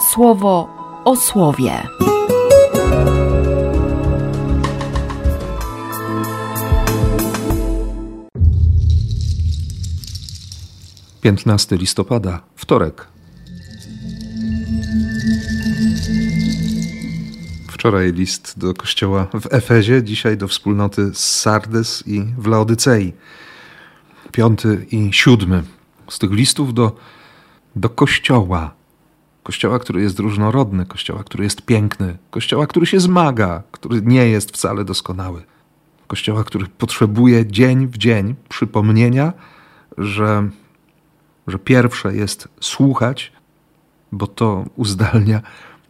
słowo o słowie. Piętnasty listopada, wtorek. Wczoraj list do kościoła w Efezie, dzisiaj do wspólnoty z Sardes i w Laodycei. Piąty i siódmy. Z tych listów do, do kościoła. Kościoła, który jest różnorodny, kościoła, który jest piękny, kościoła, który się zmaga, który nie jest wcale doskonały. Kościoła, który potrzebuje dzień w dzień przypomnienia, że, że pierwsze jest słuchać, bo to uzdalnia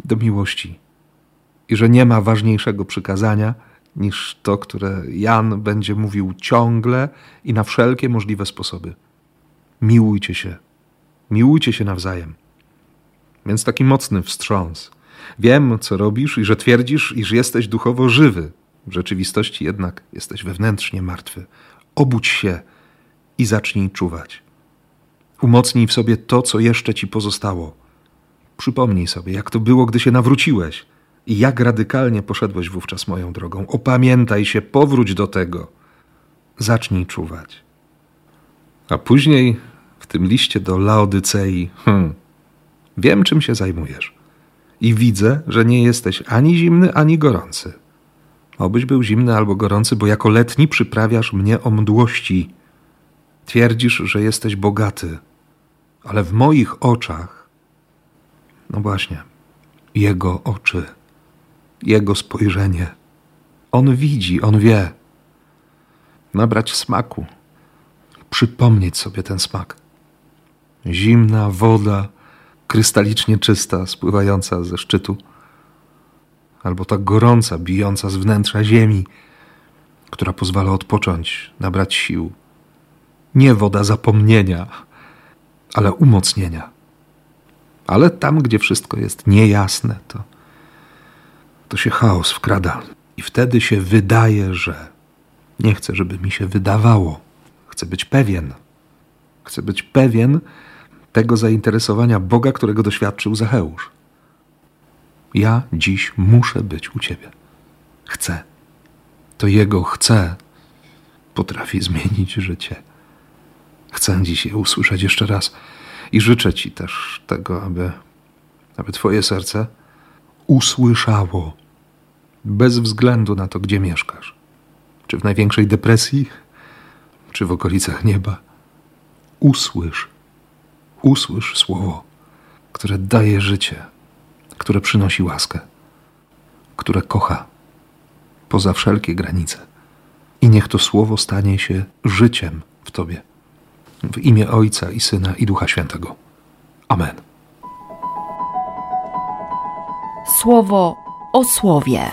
do miłości i że nie ma ważniejszego przykazania niż to, które Jan będzie mówił ciągle i na wszelkie możliwe sposoby. Miłujcie się, miłujcie się nawzajem. Więc taki mocny wstrząs. Wiem, co robisz i że twierdzisz, iż jesteś duchowo żywy. W rzeczywistości jednak jesteś wewnętrznie martwy. Obudź się i zacznij czuwać. Umocnij w sobie to, co jeszcze ci pozostało. Przypomnij sobie, jak to było, gdy się nawróciłeś i jak radykalnie poszedłeś wówczas moją drogą. Opamiętaj się, powróć do tego. Zacznij czuwać. A później w tym liście do Laodycei, hmm, wiem czym się zajmujesz. I widzę, że nie jesteś ani zimny, ani gorący. Obyś był zimny albo gorący, bo jako letni przyprawiasz mnie o mdłości. Twierdzisz, że jesteś bogaty, ale w moich oczach, no właśnie, jego oczy jego spojrzenie. On widzi, on wie. Nabrać smaku, przypomnieć sobie ten smak. Zimna woda, krystalicznie czysta, spływająca ze szczytu, albo ta gorąca, bijąca z wnętrza ziemi, która pozwala odpocząć, nabrać sił. Nie woda zapomnienia, ale umocnienia. Ale tam, gdzie wszystko jest niejasne, to to się chaos wkrada. I wtedy się wydaje, że nie chcę, żeby mi się wydawało. Chcę być pewien. Chcę być pewien tego zainteresowania Boga, którego doświadczył Zacheusz. Ja dziś muszę być u Ciebie. Chcę. To Jego chcę potrafi zmienić życie. Chcę dziś je usłyszeć jeszcze raz i życzę Ci też tego, aby, aby Twoje serce usłyszało, bez względu na to, gdzie mieszkasz. Czy w największej depresji, czy w okolicach nieba. Usłysz, usłysz słowo, które daje życie, które przynosi łaskę, które kocha poza wszelkie granice. I niech to słowo stanie się życiem w Tobie. W imię Ojca i Syna i Ducha Świętego. Amen. Słowo o słowie.